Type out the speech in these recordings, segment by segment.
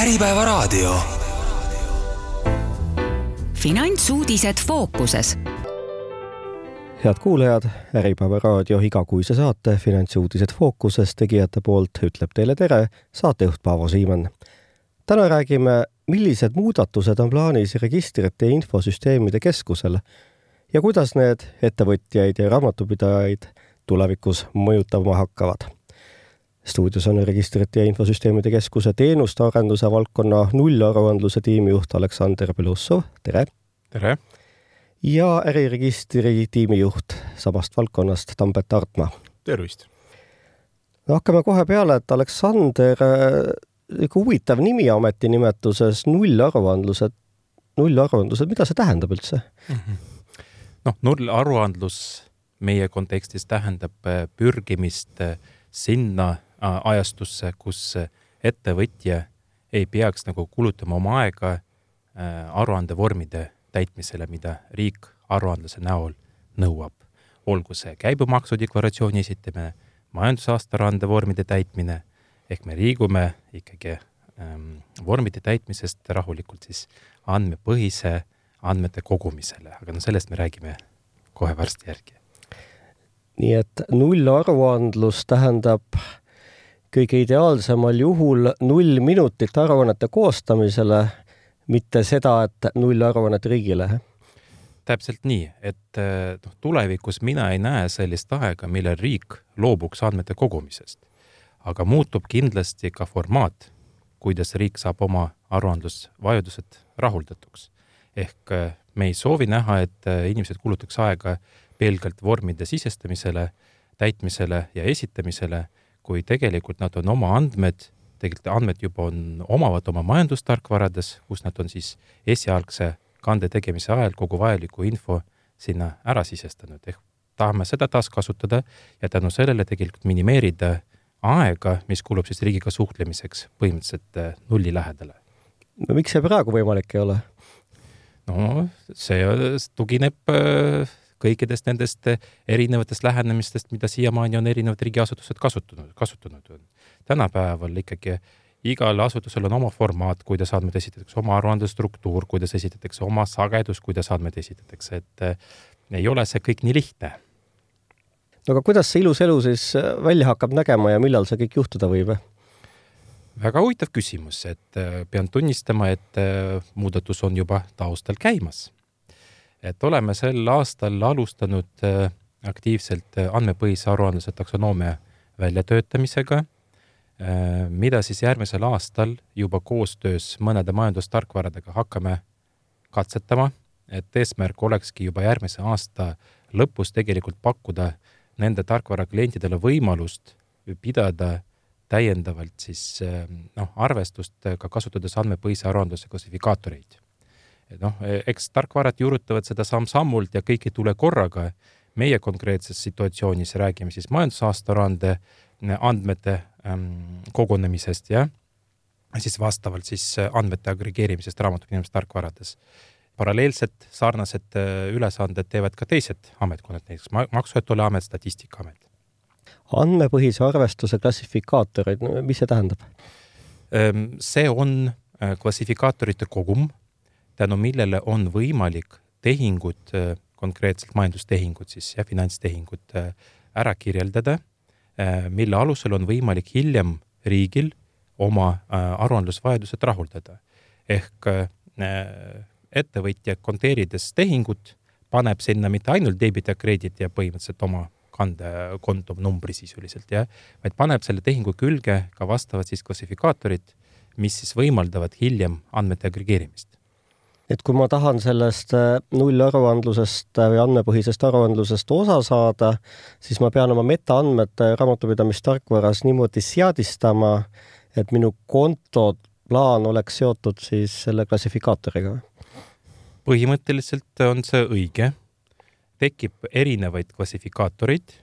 Äripäevaraadio. finantsuudised fookuses head kuulajad, Äripäeva raadio igakuise saate Finantsuudised fookuses tegijate poolt ütleb teile tere saatejuht Paavo Siimann. täna räägime, millised muudatused on plaanis registrite ja infosüsteemide keskusel ja kuidas need ettevõtjaid ja raamatupidajaid tulevikus mõjutama hakkavad. Stuudios on Registrite ja Infosüsteemide Keskuse teenuste arenduse valdkonna nullaruandluse tiimijuht Aleksander Belussov, tere! tere! ja äriregistri tiimijuht samast valdkonnast, Tambet Artma. tervist! no hakkame kohe peale, et Aleksander, niisugune huvitav nimi ametinimetuses, nullaruandlused, nullaruandlused, mida see tähendab üldse mm -hmm.? noh, nullaruandlus meie kontekstis tähendab äh, pürgimist äh, sinna äh, ajastusse, kus ettevõtja ei peaks nagu kulutama oma aega aruandevormide täitmisele, mida riik aruandluse näol nõuab. olgu see käibemaksudeklaratsiooni esitamine, majandusaasta rande vormide täitmine, ehk me liigume ikkagi ähm, vormide täitmisest rahulikult siis andmepõhise andmete kogumisele, aga no sellest me räägime kohe varsti järgi. nii et nullaruandlus tähendab kõige ideaalsemal juhul null minutit aruannete koostamisele mitte seda, et nullaruannet riigile. täpselt nii, et eh, noh, tulevikus mina ei näe sellist aega, millal riik loobuks andmete kogumisest. aga muutub kindlasti ka formaat, kuidas riik saab oma aruandlusvajadused rahuldatuks. ehk eh, me ei soovi näha, et eh, inimesed kulutaks aega pelgalt vormide sisestamisele, täitmisele ja esitamisele, kui tegelikult nad on oma andmed tegelikult andmed juba on, omavad oma majandustarkvarades, kus nad on siis esialgse kande tegemise ajal kogu vajaliku info sinna ära sisestanud, ehk tahame seda taaskasutada ja tänu sellele tegelikult minimeerida aega, mis kulub siis riigiga suhtlemiseks põhimõtteliselt äh, nulli lähedale. no miks see praegu võimalik ei ole? no see tugineb äh, kõikidest nendest erinevatest lähenemistest, mida siiamaani on erinevad riigiasutused kasutanud, kasutanud tänapäeval ikkagi igal asutusel on oma formaat, kuidas andmeid esitatakse, oma aruande struktuur, kuidas esitatakse, oma sagedus, kuidas andmeid esitatakse, et eh, ei ole see kõik nii lihtne. no aga kuidas see ilus elu siis eh, välja hakkab nägema ja millal see kõik juhtuda võib? väga huvitav küsimus, et eh, pean tunnistama, et muudatus on juba taustal käimas. Et oleme sel aastal alustanud aktiivselt andmepõhise aruandluse taksonoomia väljatöötamisega Äh, mida siis järgmisel aastal juba koostöös mõnede majandustarkvaradega hakkame katsetama, et eesmärk olekski juba järgmise aasta lõpus tegelikult pakkuda nende tarkvara klientidele võimalust pidada täiendavalt siis äh, noh, arvestust ka kasutades andmepõhise aruandluse klassifikaatoreid. Noh, eks tarkvarad juurutavad seda samm-sammult ja kõik ei tule korraga. meie konkreetses situatsioonis räägime siis majandusaasta aruande andmete ähm, kogunemisest ja siis vastavalt siis äh, andmete agregeerimisest raamatupidamisest tarkvarades. paralleelselt sarnased ülesanded teevad ka teised ametkonnad, näiteks Maksu- ja Tolliamet, Statistikaamet. andmepõhise arvestuse klassifikaatorid, mis see tähendab? Ähm, see on klassifikaatorite kogum, tänu millele on võimalik tehingud, konkreetselt majandustehingud siis ja finantstehingud ära kirjeldada Äh, mille alusel on võimalik hiljem riigil oma äh, aruandlusvajadused rahuldada. ehk äh, ettevõtja konteerides tehingut paneb sinna mitte ainult debit ja kreedit ja põhimõtteliselt oma kandekonto numbri sisuliselt, jah, vaid paneb selle tehingu külge ka vastavad siis klassifikaatorid, mis siis võimaldavad hiljem andmete agregeerimist et kui ma tahan sellest äh, nullaruandlusest äh, või andmepõhisest aruandlusest osa saada, siis ma pean oma metaandmete raamatupidamistarkvaras niimoodi seadistama, et minu konto plaan oleks seotud siis selle klassifikaatoriga. põhimõtteliselt on see õige. tekib erinevaid klassifikaatoreid,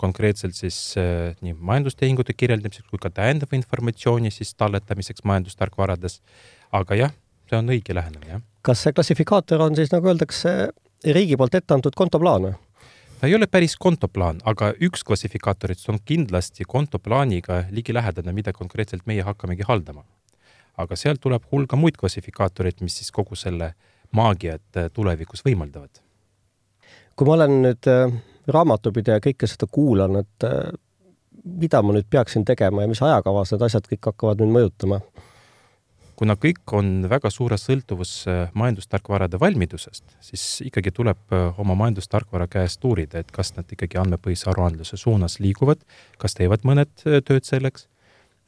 konkreetselt siis äh, nii majandustehingute kirjeldamiseks kui ka täiendava informatsiooni siis talletamiseks majandustarkvarades. aga jah, see on õige lähenemine, jah kas see klassifikaator on siis, nagu öeldakse, riigi poolt ette antud kontoplaan või? ta ei ole päris kontoplaan, aga üks klassifikaatoritest on kindlasti kontoplaaniga ligilähedane, mida konkreetselt meie hakkamegi haldama. aga sealt tuleb hulga muid klassifikaatoreid, mis siis kogu selle maagiat tulevikus võimaldavad. kui ma olen nüüd raamatupidaja kõike seda kuulan, et mida ma nüüd peaksin tegema ja mis ajakavas need asjad kõik hakkavad mind mõjutama? Kuna kõik on väga suures sõltuvus äh, majandustarkvarade valmidusest, siis ikkagi tuleb äh, oma majandustarkvara käest uurida, et kas nad ikkagi andmepõhise aruandluse suunas liiguvad, kas teevad mõned äh, tööd selleks,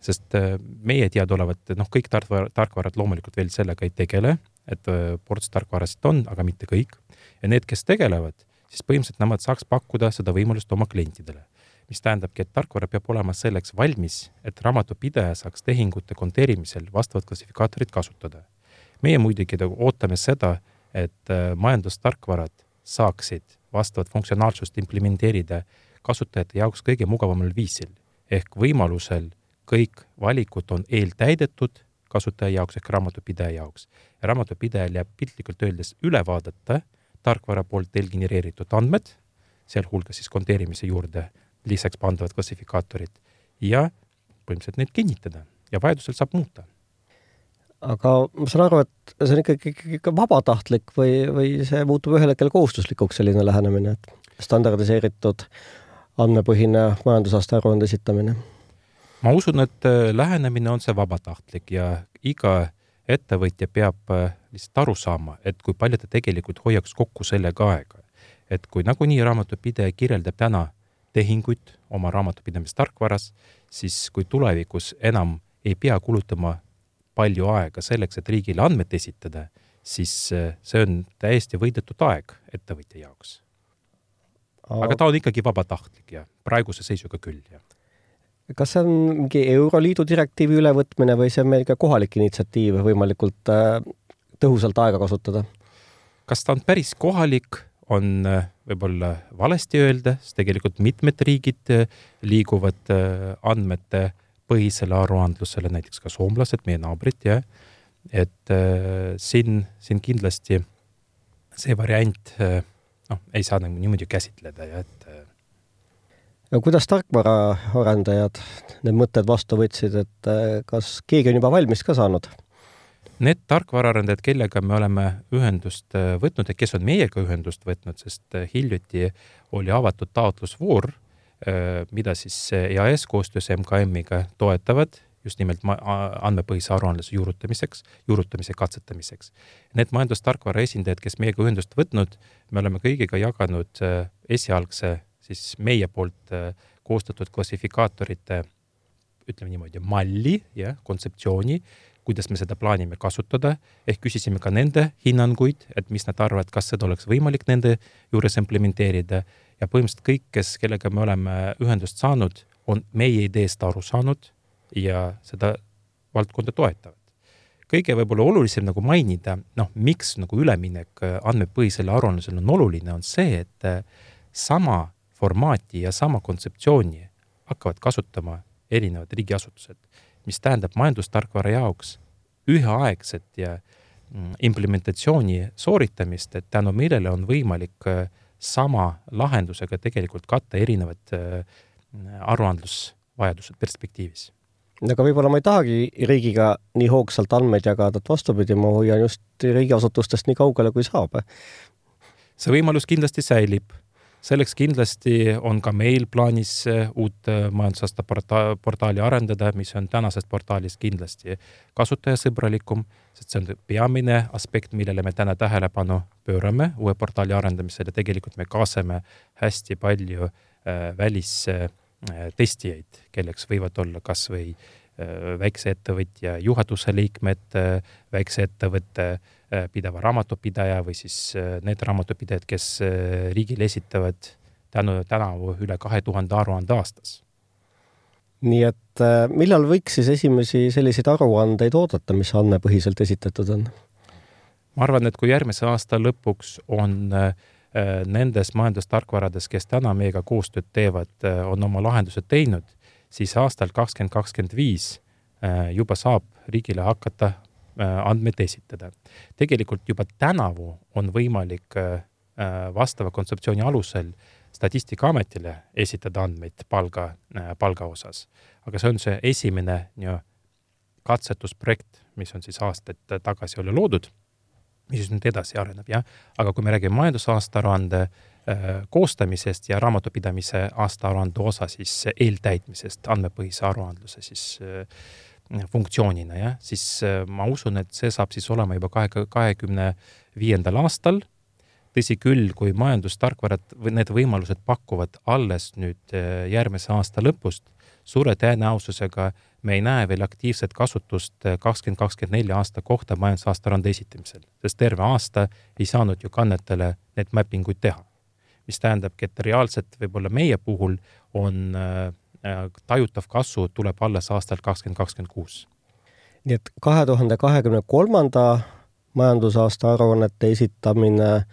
sest meie teadaolevalt, noh, kõik tarkvara, tarkvarad loomulikult veel sellega ei tegele, et ports tarkvarasid on, aga mitte kõik. ja need, kes tegelevad, siis põhimõtteliselt nemad saaks pakkuda seda võimalust oma klientidele mis tähendabki, et tarkvara peab olema selleks valmis, et raamatupidaja saaks tehingute konteerimisel vastavat klassifikaatorit kasutada. meie muidugi ootame seda, et äh, majandustarkvarad saaksid vastavat funktsionaalsust implementeerida kasutajate jaoks kõige mugavamal viisil ehk võimalusel kõik valikud on eeltäidetud kasutaja jaoks ehk raamatupidaja jaoks. ja raamatupidajal jääb piltlikult öeldes üle vaadata tarkvara poolt eelgenereeritud andmed, sealhulgas siis konteerimise juurde lisaks pandavad klassifikaatorid ja põhimõtteliselt neid kinnitada ja vajadusel saab muuta. aga ma saan aru, et see on ikkagi, ikkagi ikka vabatahtlik või, või see muutub ühel hetkel kohustuslikuks, selline lähenemine, et standardiseeritud andmepõhine majandusaasta aruande esitamine? ma usun, et äh, lähenemine on see vabatahtlik ja iga ettevõtja peab äh, lihtsalt aru saama, et kui palju ta tegelikult hoiaks kokku sellega aega. et kui nagunii raamatupidaja kirjeldab täna tehinguid oma raamatupidamistarkvaras, siis kui tulevikus enam ei pea kulutama palju aega selleks, et riigile andmed esitada, siis äh, see on täiesti võidetud aeg ettevõtja jaoks. aga ta on ikkagi vabatahtlik ja praeguse seisuga küll, jah. kas see on mingi Euroliidu direktiivi ülevõtmine või see on meil ka kohalik initsiatiiv võimalikult äh, tõhusalt aega kasutada? kas ta on päris kohalik, on äh, võib-olla valesti öelda, sest tegelikult mitmed riigid äh, liiguvad äh, andmete põhisele aruandlusele, näiteks ka soomlased, meie naabrid, jah. et siin, siin kindlasti see variant noh, ei saa nagu niimoodi käsitleda ja et no kuidas tarkvaraarendajad need mõtted vastu võtsid, et kas keegi on juba valmis ka saanud? Need tarkvaraarendajad, kellega me oleme ühendust äh, võtnud ja kes on meiega ühendust võtnud, sest äh, hiljuti oli avatud taotlusvoor, äh, mida siis EAS koostöös MKM-iga toetavad just nimelt andmepõhise aruandluse juurutamiseks, juurutamise katsetamiseks. Need majandustarkvara esindajad, kes meiega ühendust võtnud, me oleme kõigiga jaganud esialgse siis meie poolt koostatud klassifikaatorite ütleme niimoodi, malli, jah, kontseptsiooni kuidas me seda plaanime kasutada, ehk küsisime ka nende hinnanguid, et mis nad arvavad, kas seda oleks võimalik nende juures implementeerida ja põhimõtteliselt kõik, kes, kellega me oleme ühendust saanud, on meie ideest aru saanud ja seda valdkonda toetavad. kõige võib-olla olulisem nagu mainida, noh, miks nagu üleminek andmepõhisele aruandlusele on oluline, on see, et sama formaati ja sama kontseptsiooni hakkavad kasutama erinevad riigiasutused mis tähendab majandustarkvara jaoks üheaegset ja mm, implementatsiooni sooritamist, et tänu millele on võimalik äh, sama lahendusega tegelikult katta erinevad äh, aruandlusvajadused perspektiivis aga võib-olla ma ei tahagi riigiga nii hoogsalt andmeid jagada, et vastupidi, ma hoian just riigiasutustest nii kaugele, kui saab. see võimalus kindlasti säilib selleks kindlasti on ka meil plaanis eh, uut eh, majandusaasta porta-, portaali arendada, mis on tänasest portaalist kindlasti kasutajasõbralikum, sest see on peamine aspekt, millele me täna tähelepanu pöörame uue portaali arendamisel ja tegelikult me kaasame hästi palju äh, välistestijaid, kelleks võivad olla kas või väikse ettevõtja juhatuse liikmed väikse ettevõtte äh, Äh, pideva raamatupidaja või siis äh, need raamatupidajad, kes äh, riigile esitavad tänu, tänavu üle kahe tuhande aruande aastas. nii et millal võiks siis esimesi selliseid aruandeid oodata, mis andmepõhiselt esitatud on? ma arvan, et kui järgmise aasta lõpuks on nendes majandustarkvarades, kes täna meiega koostööd teevad, on oma lahendused teinud, siis aastal kakskümmend kakskümmend viis juba saab riigile hakata andmeid esitada. tegelikult juba tänavu on võimalik äh, äh, vastava kontseptsiooni alusel Statistikaametile esitada andmeid palga, palga osas. aga see on see esimene nii katsetusprojekt, mis on siis aastaid tagasi oli loodud, mis nüüd edasi areneb, jah. aga kui me räägime majandusaasta aruande koostamisest ja raamatupidamise aastaaruande osa siis eeltäitmisest, andmepõhise aruandluse siis funktsioonina, jah, siis ma usun, et see saab siis olema juba kahe, kahekümne viiendal aastal tõsi küll, kui majandustarkvarad või need võimalused pakuvad alles nüüd äh, järgmise aasta lõpust, suure tõenäosusega me ei näe veel aktiivset kasutust äh, kakskümmend, kakskümmend neli aasta kohta majandusaastarande esitamisel, sest terve aasta ei saanud ju kannetele need mappinguid teha. mis tähendabki, et reaalselt võib-olla meie puhul on äh, äh tajutav kasvu tuleb alles aastal kakskümmend, kakskümmend kuus. nii et kahe tuhande kahekümne kolmanda majandusaasta aruannete esitamine äh,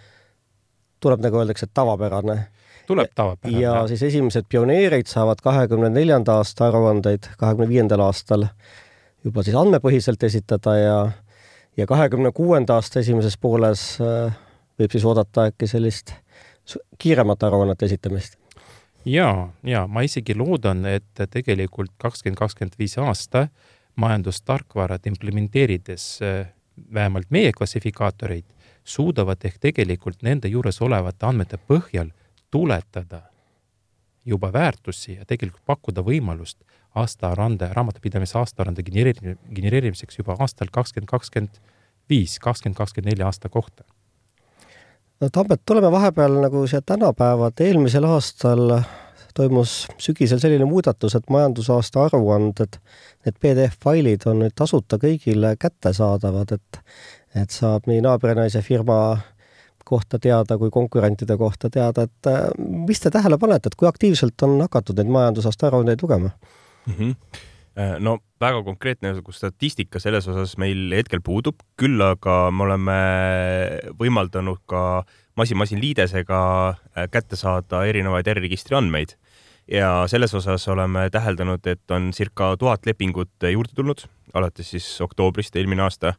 tuleb, nagu öeldakse, tavapärane. tuleb tavapärane. ja siis esimesed pioneerid saavad kahekümne neljanda aasta aruandeid kahekümne viiendal aastal juba siis andmepõhiselt esitada ja ja kahekümne kuuenda aasta esimeses pooles äh, võib siis oodata äkki sellist kiiremat aruannete esitamist ja, ja ma isegi loodan, et tegelikult kakskümmend kakskümmend viis aasta majandustarkvarat implementeerides äh, vähemalt meie klassifikaatoreid suudavad ehk tegelikult nende juures olevate andmete põhjal tuletada juba väärtusi ja tegelikult pakkuda võimalust aastaaruande, raamatupidamise aastaaruande genereeri-, genereerimiseks juba aastal kakskümmend kakskümmend viis, kakskümmend kakskümmend neli aasta kohta. No Tambet, tuleme vahepeal nagu siia tänapäeva, et eelmisel aastal toimus sügisel selline muudatus, et majandusaasta aruanded, need PDF-failid on nüüd tasuta kõigile kättesaadavad, et et saab nii naabrinaise firma kohta teada kui konkurentide kohta teada, et äh, mis te tähele panete, et kui aktiivselt on hakatud neid majandusaasta aruandeid lugema mm? -hmm no väga konkreetne statistika selles osas meil hetkel puudub, küll aga me oleme võimaldanud ka masin-masin liidesega äh, kätte saada erinevaid äriregistri andmeid. Ja selles osas oleme täheldanud, et on circa tuhat lepingut juurde tulnud alates siis oktoobrist eelmine aasta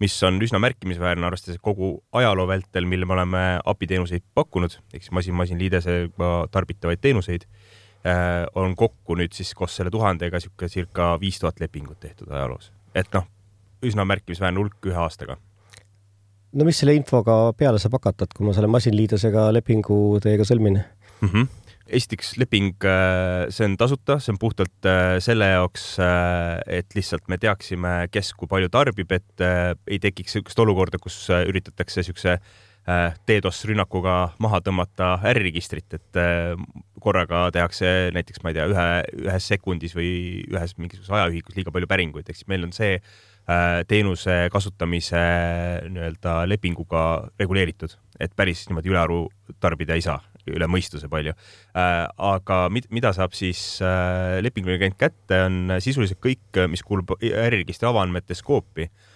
mis on üsna märkimisväärne, arvestades kogu ajaloo vältel, mil me oleme API teenuseid pakkunud, ehk siis masin-masin liidesega tarbitavaid teenuseid, äh, on kokku nüüd siis koos selle tuhandega sihuke circa viis tuhat lepingut tehtud ajaloos. et noh, üsna märkimisväärne hulk ühe aastaga. no mis selle infoga peale saab hakata, et kui ma selle masinliidesega lepingu teiega sõlmin mm? -hmm esiteks leping, äh, see on tasuta, see on puhtalt äh, selle jaoks, äh, et lihtsalt me teaksime, kes kui palju tarbib, et ei tekiks niisugust olukorda, kus üritatakse niisuguse DDoS rünnakuga maha tõmmata äriregistrit, et korraga tehakse näiteks, ma ei tea, ühe, ühes sekundis või ühes mingisuguses ajaühikus liiga palju päringuid, ehk siis meil on see teenuse kasutamise nii-öelda lepinguga reguleeritud, et päris niimoodi ülearu tarbida ei saa üle mõistuse palju äh,. aga mid, mida saab siis äh, lepinguline klient kätte, on sisuliselt kõik, mis kuulub äriregistri avaandmete skoopi äh,.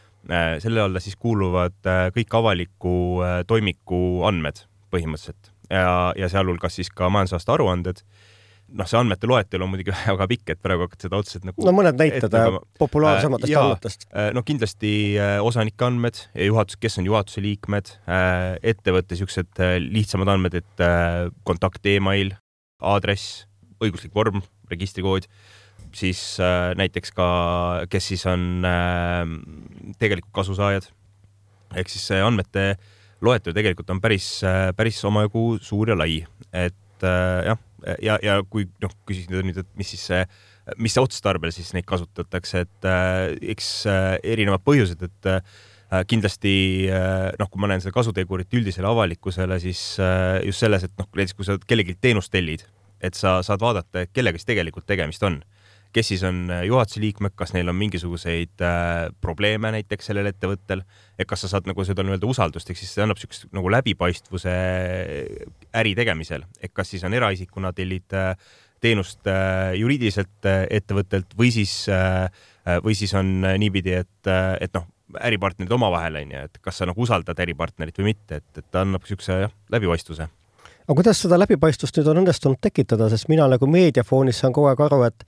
Selle alla siis kuuluvad äh, kõik avaliku äh, toimiku andmed põhimõtteliselt ja, ja sealhulgas siis ka majandusaasta aruanded äh, noh, see andmete loetelu on muidugi väga pikk, et praegu hakkad seda otseselt nagu. no mõned näited populaarsematest äh, andmetest. Äh, no kindlasti äh, osanike andmed, juhatus, kes on juhatuse liikmed äh,, ettevõtte siuksed äh, lihtsamad andmed, et äh, kontakt email, aadress, õiguslik vorm, registrikood, siis äh, näiteks ka, kes siis on äh, tegelikult kasusaajad. ehk siis see andmete loetelu tegelikult on päris, äh, päris omajagu suur ja lai, et äh, jah ja, ja kui noh, küsisid nüüd, et mis siis see, mis otstarbel siis neid kasutatakse, et äh, eks äh, erinevad põhjused, et äh, kindlasti äh, noh, kui ma näen seda kasutegurit üldisele avalikkusele, siis äh, just selles, et noh, näiteks kui sa kellelgi teenust tellid, et sa saad vaadata, kellega siis tegelikult tegemist on kes siis on äh, juhatuse liikmed, kas neil on mingisuguseid äh, probleeme näiteks sellel ettevõttel, et kas sa saad nagu seda nii-öelda usaldust, ehk siis see annab niisugust nagu läbipaistvuse äh, äri tegemisel, et kas siis on eraisikuna tellid äh, teenust äh, juriidiliselt äh, ettevõttelt või siis äh,, äh või siis on niipidi, et, et noh, äripartnerid omavahel onju, et kas sa nagu usaldad äripartnerit või mitte, et, et ta annab niisuguse jah, läbipaistvuse aga kuidas seda läbipaistvust nüüd on õnnestunud tekitada, sest mina nagu meediafoonis saan kogu aeg aru, et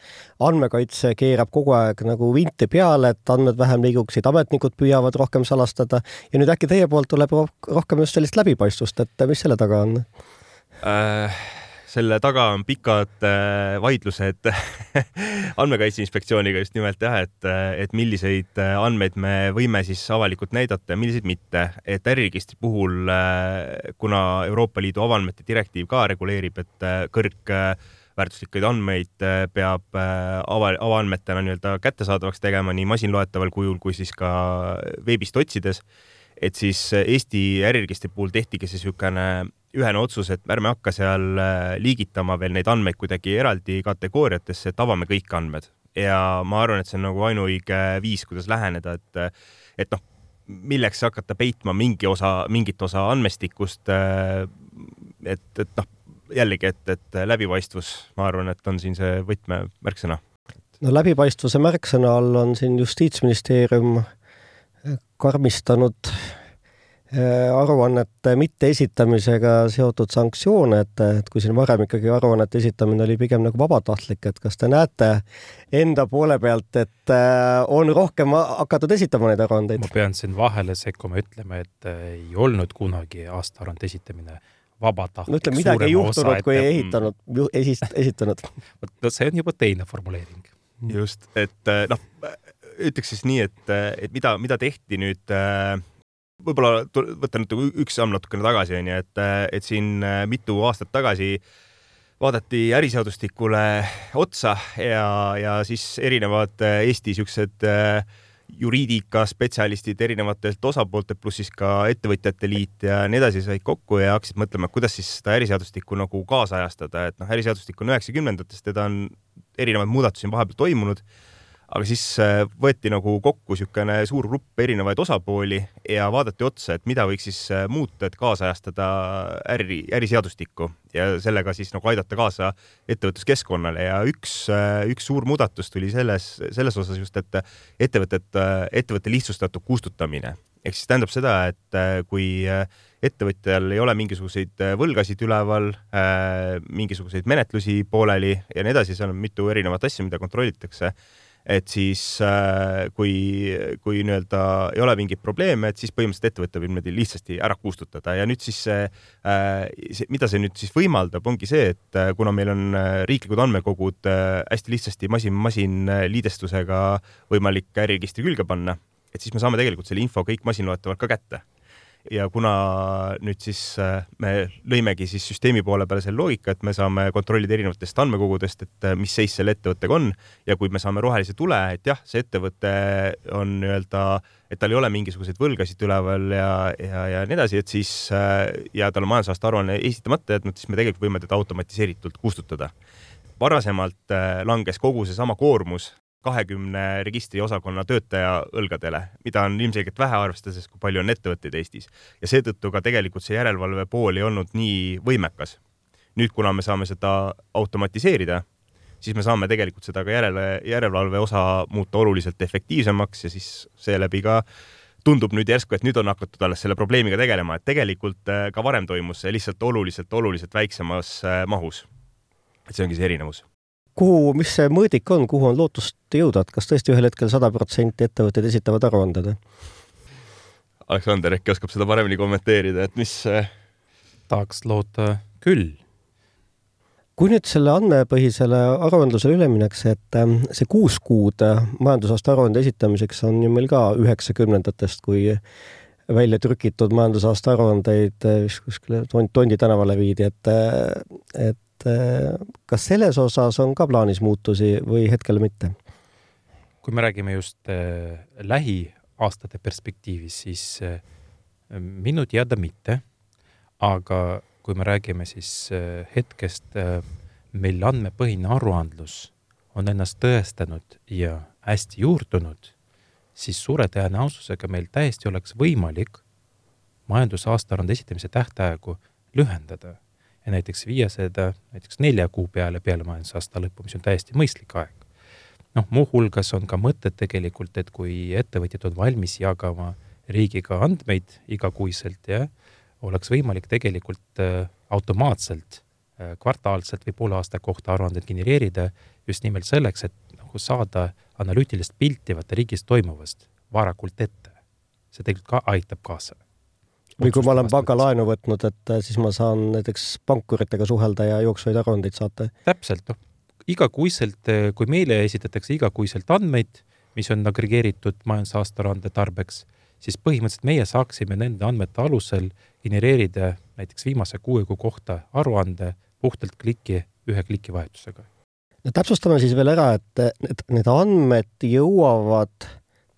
andmekaitse keerab kogu aeg nagu vinti peale, et andmed vähem liiguksid, ametnikud püüavad rohkem salastada ja nüüd äkki teie poolt tuleb rohkem just sellist läbipaistvust, et mis selle taga on äh,? Selle taga on pikad äh, vaidlused andmekaitse inspektsiooniga just nimelt jah, et, et milliseid äh, andmeid me võime siis avalikult näidata ja milliseid mitte. et äriregistri puhul, kuna Euroopa Liidu avaandmete direktiiv ka reguleerib, et kõrgväärtuslikke andmeid peab ava, avaandmetena nii-öelda kättesaadavaks tegema nii masinloetaval kujul kui siis ka veebist otsides et siis Eesti äriregistri puhul tehtigi see niisugune ühene otsus, et ärme hakka seal äh, liigitama veel neid andmeid kuidagi eraldi kategooriatesse, et avame kõik andmed ja ma arvan, et see on nagu ainuõige viis, kuidas läheneda, et, et noh, milleks hakata peitma mingi osa, mingit osa andmestikust. Äh, et, et noh, jällegi, et, et läbipaistvus, ma arvan, et on siin see võtmemärksõna. no läbipaistvuse märksõna all on siin Justiitsministeerium karmistanud Äh, aruannete mitteesitamisega seotud sanktsioone, et, et kui siin varem ikkagi aruannete esitamine oli pigem nagu vabatahtlik, et kas te näete enda poole pealt, et äh, on rohkem hakatud esitama neid aruandeid? ma pean siin vahele sekkuma, ütlema, et äh, ei olnud kunagi aastaaruande esitamine vabatahtlik. no ütle, midagi ei juhtunud, kui ei ehitanud, esist-, esitanud. vot no see on juba teine formuleering. just, et noh, ütleks siis nii, et, et mida, mida tehti nüüd äh, võib-olla võtta nüüd üks samm natukene tagasi, onju, et, et siin äh, mitu aastat tagasi vaadati äriseadustikule otsa ja, ja siis erinevad äh, Eesti siuksed äh, juriidikaspetsialistid erinevatelt osapooltelt, pluss siis ka Ettevõtjate Liit ja nii edasi said kokku ja hakkasid mõtlema, kuidas siis seda äriseadustikku nagu kaasajastada, et noh, äriseadustik on üheksakümnendatest, teda on erinevaid muudatusi on vahepeal toimunud aga siis äh, võeti nagu kokku niisugune suur grupp erinevaid osapooli ja vaadati otsa, et mida võiks siis äh, muuta, et kaasajastada äri, äriseadustikku ja sellega siis nagu aidata kaasa ettevõtluskeskkonnale. Ja üks, äh, üks suur muudatus tuli selles, selles osas just, et ettevõtet, ettevõtte lihtsustatud kustutamine. Ehk siis tähendab seda, et kui ettevõtjal ei ole mingisuguseid võlgasid üleval, mingisuguseid menetlusi pooleli ja nii edasi, seal on mitu erinevat asja, mida kontrollitakse et siis äh, kui, kui nii-öelda ei ole mingeid probleeme, et siis põhimõtteliselt ettevõte võib niimoodi lihtsasti ära kustutada. Ja nüüd siis see, äh, see, mida see nüüd siis võimaldab, ongi see, et äh, kuna meil on riiklikud andmekogud hästi lihtsasti masin-masin liidestusega võimalik äriregistri külge panna, et siis me saame tegelikult selle info kõik masinloetavalt ka kätte ja kuna nüüd siis äh, me lõimegi siis süsteemi poole peale selle loogika, et me saame kontrollida erinevatest andmekogudest, et äh, mis seis selle ettevõttega on ja kui me saame rohelise tule, et jah, see ettevõte on nii-öelda, et tal ei ole mingisuguseid võlgasid üleval ja, ja, ja nii edasi, et siis äh, ja tal on majandusaasta aruanne esitamata jätnud, siis me tegelikult võime teda automatiseeritult kustutada. Varasemalt langes kogu seesama koormus kahekümne registriosakonna töötaja õlgadele, mida on ilmselgelt vähe, arvestades, kui palju on ettevõtteid Eestis. ja seetõttu ka tegelikult see järelevalve pool ei olnud nii võimekas. nüüd, kuna me saame seda automatiseerida, siis me saame tegelikult seda ka järele, järelevalve osa muuta oluliselt efektiivsemaks ja siis seeläbi ka tundub nüüd järsku, et nüüd on hakatud alles selle probleemiga tegelema, et tegelikult äh, ka varem toimus see lihtsalt oluliselt, oluliselt väiksemas äh, mahus. et see ongi see erinevus kuhu, mis see mõõdik on, kuhu on lootust jõuda, et kas tõesti ühel hetkel sada protsenti ettevõtted esitavad aruanded? Aleksander äkki oskab seda paremini kommenteerida, et mis? Äh, tahaks loota küll. kui nüüd selle andmepõhisele aruandlusele üle minnakse, et ähm, see kuus kuud äh, majandusaasta aruande esitamiseks on ju meil ka üheksakümnendatest, kui välja trükitud majandusaasta aruandeid äh, kuskile Tondi tänavale viidi, et, et et eh, kas selles osas on ka plaanis muutusi või hetkel mitte? kui me räägime just äh, lähiaastate perspektiivis, siis äh, minu teada mitte. aga kui me räägime siis hetkest mil andmepõhine aruandlus on ennast tõestanud ja hästi juurdunud, siis suure tõenäosusega meil täiesti oleks võimalik majandusaasta aruande esitamise tähtaegu lühendada ja näiteks viia seda näiteks nelja kuu peale peale majandusaasta lõppu, mis on täiesti mõistlik aeg. noh, muuhulgas on ka mõtted tegelikult, et kui ettevõtjad on valmis jagama riigiga andmeid igakuiselt, jah, oleks võimalik tegelikult äh, automaatselt äh, kvartaalselt või poole aasta kohta aruanded genereerida just nimelt selleks, et nagu saada analüütilist pilti vaata riigis toimuvast varakult ette. see tegelikult ka aitab kaasa või kui ma olen pangalaenu võtnud, et äh, siis ma saan näiteks pankuritega suhelda ja jooksvaid aruandeid saata? täpselt, noh, igakuiselt, äh, kui meile esitatakse igakuiselt andmeid, mis on agregeeritud majandusaasta-aruande tarbeks, siis põhimõtteliselt meie saaksime nende andmete alusel genereerida näiteks viimase kuue kuu kohta aruande puhtalt kliki, ühe kliki vahetusega. no täpsustame siis veel ära, et need, need andmed jõuavad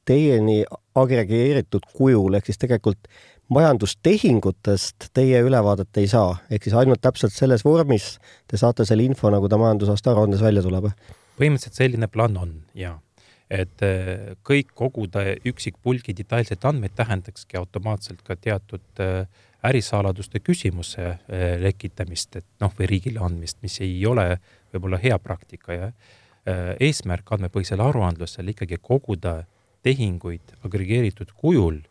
teieni agregeeritud kujul, ehk siis tegelikult majandustehingutest teie ülevaadet ei saa, ehk siis ainult täpselt selles vormis te saate selle info, nagu ta majandusaasta aruandes välja tuleb? põhimõtteliselt selline plaan on ja et äh, kõik koguda üksikpulgi detailseid andmeid tähendakski automaatselt ka teatud äh, ärisaladuste küsimuse äh, lekitamist, et noh, või riigile andmist, mis ei ole võib-olla hea praktika ja eesmärk andmepõhisel aruandlusel ikkagi koguda tehinguid agregeeritud kujul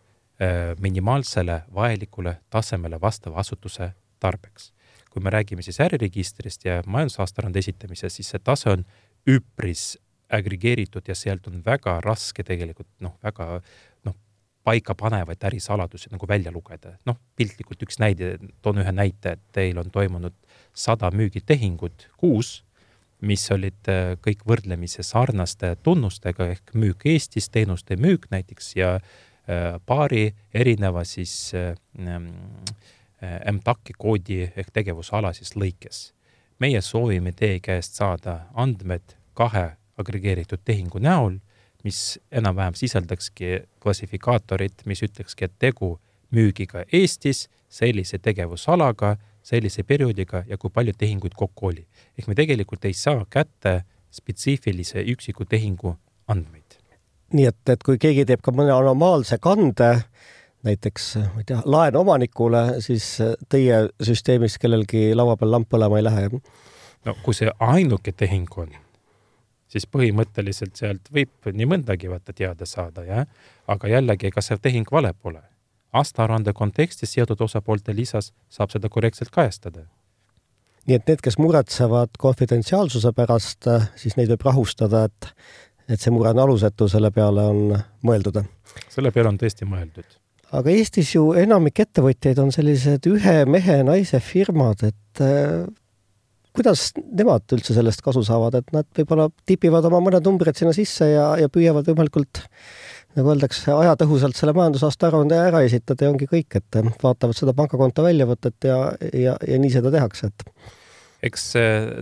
minimaalsele vajalikule tasemele vastava asutuse tarbeks. kui me räägime siis äriregistrist ja majandusaasta-aruande esitamisest, siis see tase on üpris agregeeritud ja sealt on väga raske tegelikult noh, väga noh, paikapanevaid ärisaladusi nagu välja lugeda. noh, piltlikult üks näide, toon ühe näite, et teil on toimunud sada müügitehingut kuus, mis olid äh, kõik võrdlemisi sarnaste tunnustega ehk müük Eestis, teenuste müük näiteks ja äh, paari erineva siis äh, MTAK-i koodi ehk tegevusala siis lõikes. meie soovime teie käest saada andmed kahe agregeeritud tehingu näol, mis enam-vähem sisaldakski klassifikaatorit, mis ütlekski, et tegu müügiga Eestis sellise tegevusalaga, sellise perioodiga ja kui palju tehinguid kokku oli. ehk me tegelikult ei saa kätte spetsiifilise üksiku tehingu andmeid. Nii et, et kui keegi teeb ka mõne anomaalse kande, näiteks ma ei tea, laenuomanikule, siis teie süsteemis kellelgi laua peal lamp põlema ei lähe? no kui see ainuke tehing on siis põhimõtteliselt sealt võib nii mõndagi vaata teada saada, jah. aga jällegi, ega see tehing vale pole. aastaaruande kontekstis seotud osapoolte lisas saab seda korrektselt kajastada. nii et need, kes muretsevad konfidentsiaalsuse pärast, siis neid võib rahustada, et, et see mure on alusetu, selle peale on mõeldud. selle peale on tõesti mõeldud aga Eestis ju enamik ettevõtjaid on sellised ühe mehe-naise firmad, et kuidas nemad üldse sellest kasu saavad, et nad võib-olla tipivad oma mõned numbrid sinna sisse ja, ja püüavad võimalikult nagu öeldakse, ajatõhusalt selle majandusaasta aruande ära esitada ja ongi kõik, et vaatavad seda pangakonto väljavõtet ja, ja, ja nii seda tehakse, et. eks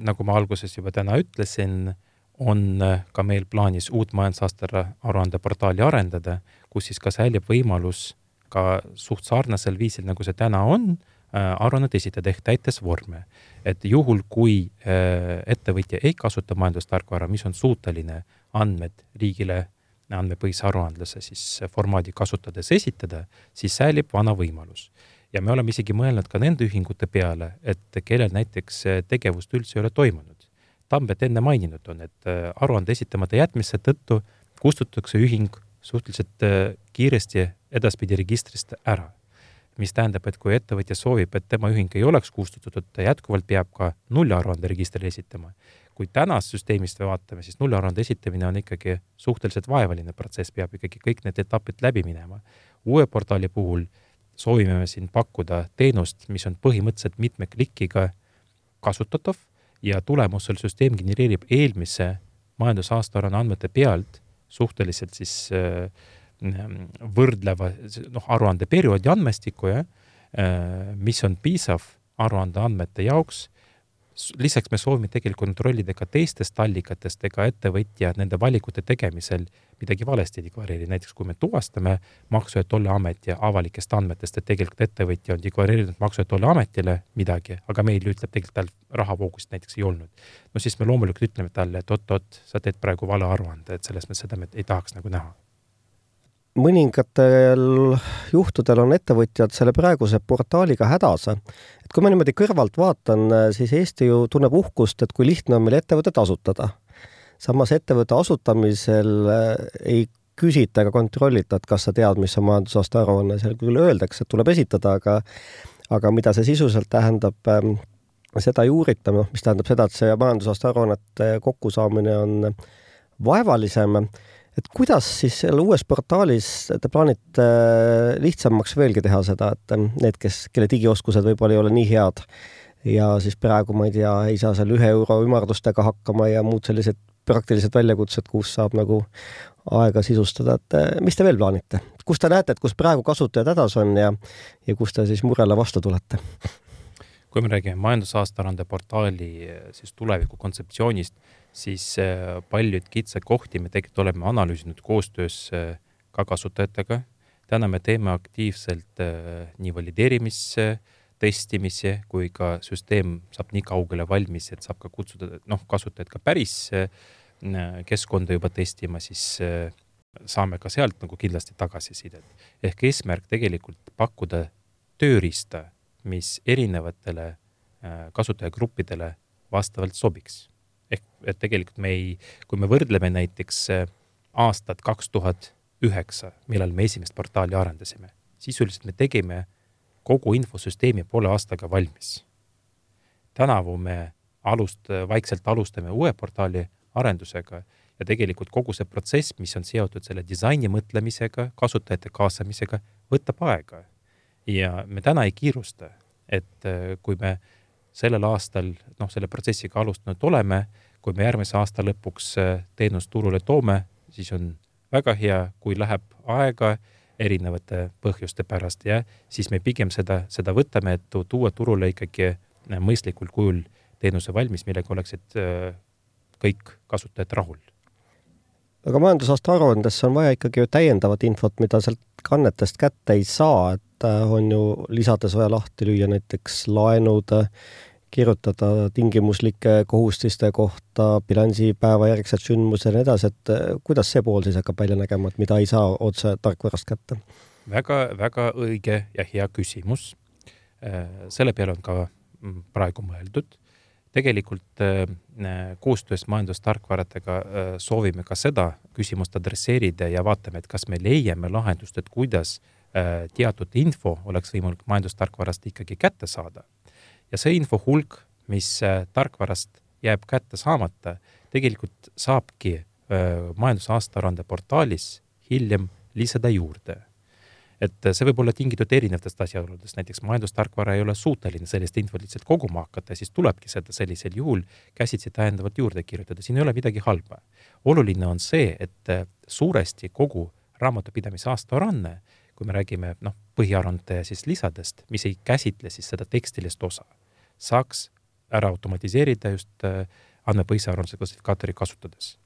nagu ma alguses juba täna ütlesin, on ka meil plaanis uut majandusaasta aruande portaali arendada, kus siis ka säilib võimalus ka suht sarnasel viisil, nagu see täna on Äh, aruannet esitada ehk täites vorme. et juhul, kui äh, ettevõtja ei kasuta majandustarkvara, mis on suuteline andmed riigile andmepõhise aruandluse siis formaadi kasutades esitada, siis säilib vana võimalus. ja me oleme isegi mõelnud ka nende ühingute peale, et kellel näiteks tegevust üldse ei ole toimunud. Tambet enne maininud on, et äh, aruande esitamata jätmise tõttu kustutatakse ühing suhteliselt kiiresti edaspidi registrist ära mis tähendab, et kui ettevõtja soovib, et tema ühing ei oleks kustutatud, ta jätkuvalt peab ka nullaruande registrile esitama. kui tänast süsteemist vaatame, siis nullaruande esitamine on ikkagi suhteliselt vaevaline protsess, peab ikkagi kõik need etapid läbi minema. uue portaali puhul soovime me siin pakkuda teenust, mis on põhimõtteliselt mitme klikiga kasutatav ja tulemusel süsteem genereerib eelmise majandusaasta andmete pealt suhteliselt siis äh, võrdleva noh, aruandeperioodi andmestikku, jah, äh, mis on piisav aruande andmete jaoks. lisaks me soovime tegelikult kontrollida ka teistest allikatest, ega ettevõtja nende valikute tegemisel midagi valesti ei deklareeri, näiteks kui me tuvastame Maksu- ja Tolliameti avalikest andmetest, et tegelikult ettevõtja on deklareerinud Maksu- ja Tolliametile midagi, aga meil ütleb tegelikult tal rahavoogust näiteks ei olnud. no siis me loomulikult ütleme talle, et oot-oot, sa teed praegu vale aruande, et selles mõttes seda me ei tahaks nagu näha mõningatel juhtudel on ettevõtjad selle praeguse portaaliga hädas. et kui ma niimoodi kõrvalt vaatan, siis Eesti ju tunneb uhkust, et kui lihtne on meil ettevõtet asutada. Samas ettevõtte asutamisel eh, ei küsita ega kontrollita, et kas sa tead, mis on majandusaasta aruanne, seal küll öeldakse, et tuleb esitada, aga aga mida see sisuliselt tähendab, ehm, seda ei uurita, noh, mis tähendab seda, et see majandusaasta aruannete kokkusaamine on vaevalisem. Et kuidas siis seal uues portaalis te plaanite äh, lihtsamaks veelgi teha seda, et äh, need, kes, kelle digioskused võib-olla ei ole nii head ja siis praegu ma ei tea, ei saa seal ühe euro ümardustega hakkama ja muud sellised praktilised väljakutsed, kus saab nagu aega sisustada, et äh, mis te veel plaanite, kus te näete, et kus praegu kasutajad hädas on ja, ja kus te siis murele vastu tulete? kui me räägime majandusaasta-aruande portaali siis tuleviku kontseptsioonist, siis äh, paljud kitsakohti me tegelikult oleme analüüsinud koostöös äh, ka kasutajatega. täna me teeme aktiivselt nii valideerimisse, testimisi kui ka süsteem saab nii kaugele valmis, et saab ka kutsuda noh, kasutajad ka päris keskkonda juba testima, siis saame ka sealt nagu kindlasti tagasisidet. ehk eesmärk tegelikult pakkuda tööriista, mis erinevatele kasutajagruppidele vastavalt sobiks ehk et tegelikult me ei, kui me võrdleme näiteks äh, aastat kaks tuhat üheksa, millal me esimest portaali arendasime, sisuliselt me tegime kogu infosüsteemi poole aastaga valmis. tänavu me alust-, vaikselt alustame uue portaali arendusega ja tegelikult kogu see protsess, mis on seotud selle disaini mõtlemisega, kasutajate kaasamisega, võtab aega. ja me täna ei kiirusta, et äh, kui me sellel aastal noh, selle protsessiga alustanud oleme. kui me järgmise aasta lõpuks äh, teenust turule toome, siis on väga hea, kui läheb aega erinevate põhjuste pärast ja siis me pigem seda, seda võtame, et tuua turule ikkagi äh, mõistlikul kujul teenuse valmis, millega oleksid äh, kõik kasutajad rahul. aga majandusaasta aruandesse on vaja ikkagi ju täiendavat infot, mida sealt kannetest kätte ei saa, et on ju lisades vaja lahti lüüa näiteks laenud, kirjutada tingimuslike kohustuste kohta, bilansipäeva järgsed sündmused ja nii edasi, et eh, kuidas see pool siis hakkab välja nägema, et mida ei saa otse tarkvarast kätte väga,? väga-väga õige ja hea küsimus. Eh, selle peale on ka mm, praegu mõeldud. tegelikult eh, koostöös majandustarkvaradega soovime ka seda küsimust adresseerida ja vaatame, et kas me leiame lahendust, et kuidas teatud info oleks võimalik majandustarkvarast ikkagi kätte saada ja see info hulk, mis äh, tarkvarast jääb kätte saamata, tegelikult saabki äh, majandusaasta aruande portaalis hiljem lisada juurde. et äh, see võib olla tingitud erinevatest asjaoludest, näiteks majandustarkvara ei ole suuteline sellist infot lihtsalt koguma hakata, siis tulebki seda sellisel juhul käsitsi täiendavalt juurde kirjutada, siin ei ole midagi halba. oluline on see, et suuresti kogu raamatupidamise aastaaruanne kui me räägime noh, põhiaruande siis lisadest, mis ei käsitle siis seda tekstilist osa, saaks ära automatiseerida just äh, andmepõhise aruandluse klassifikaatori kasutades.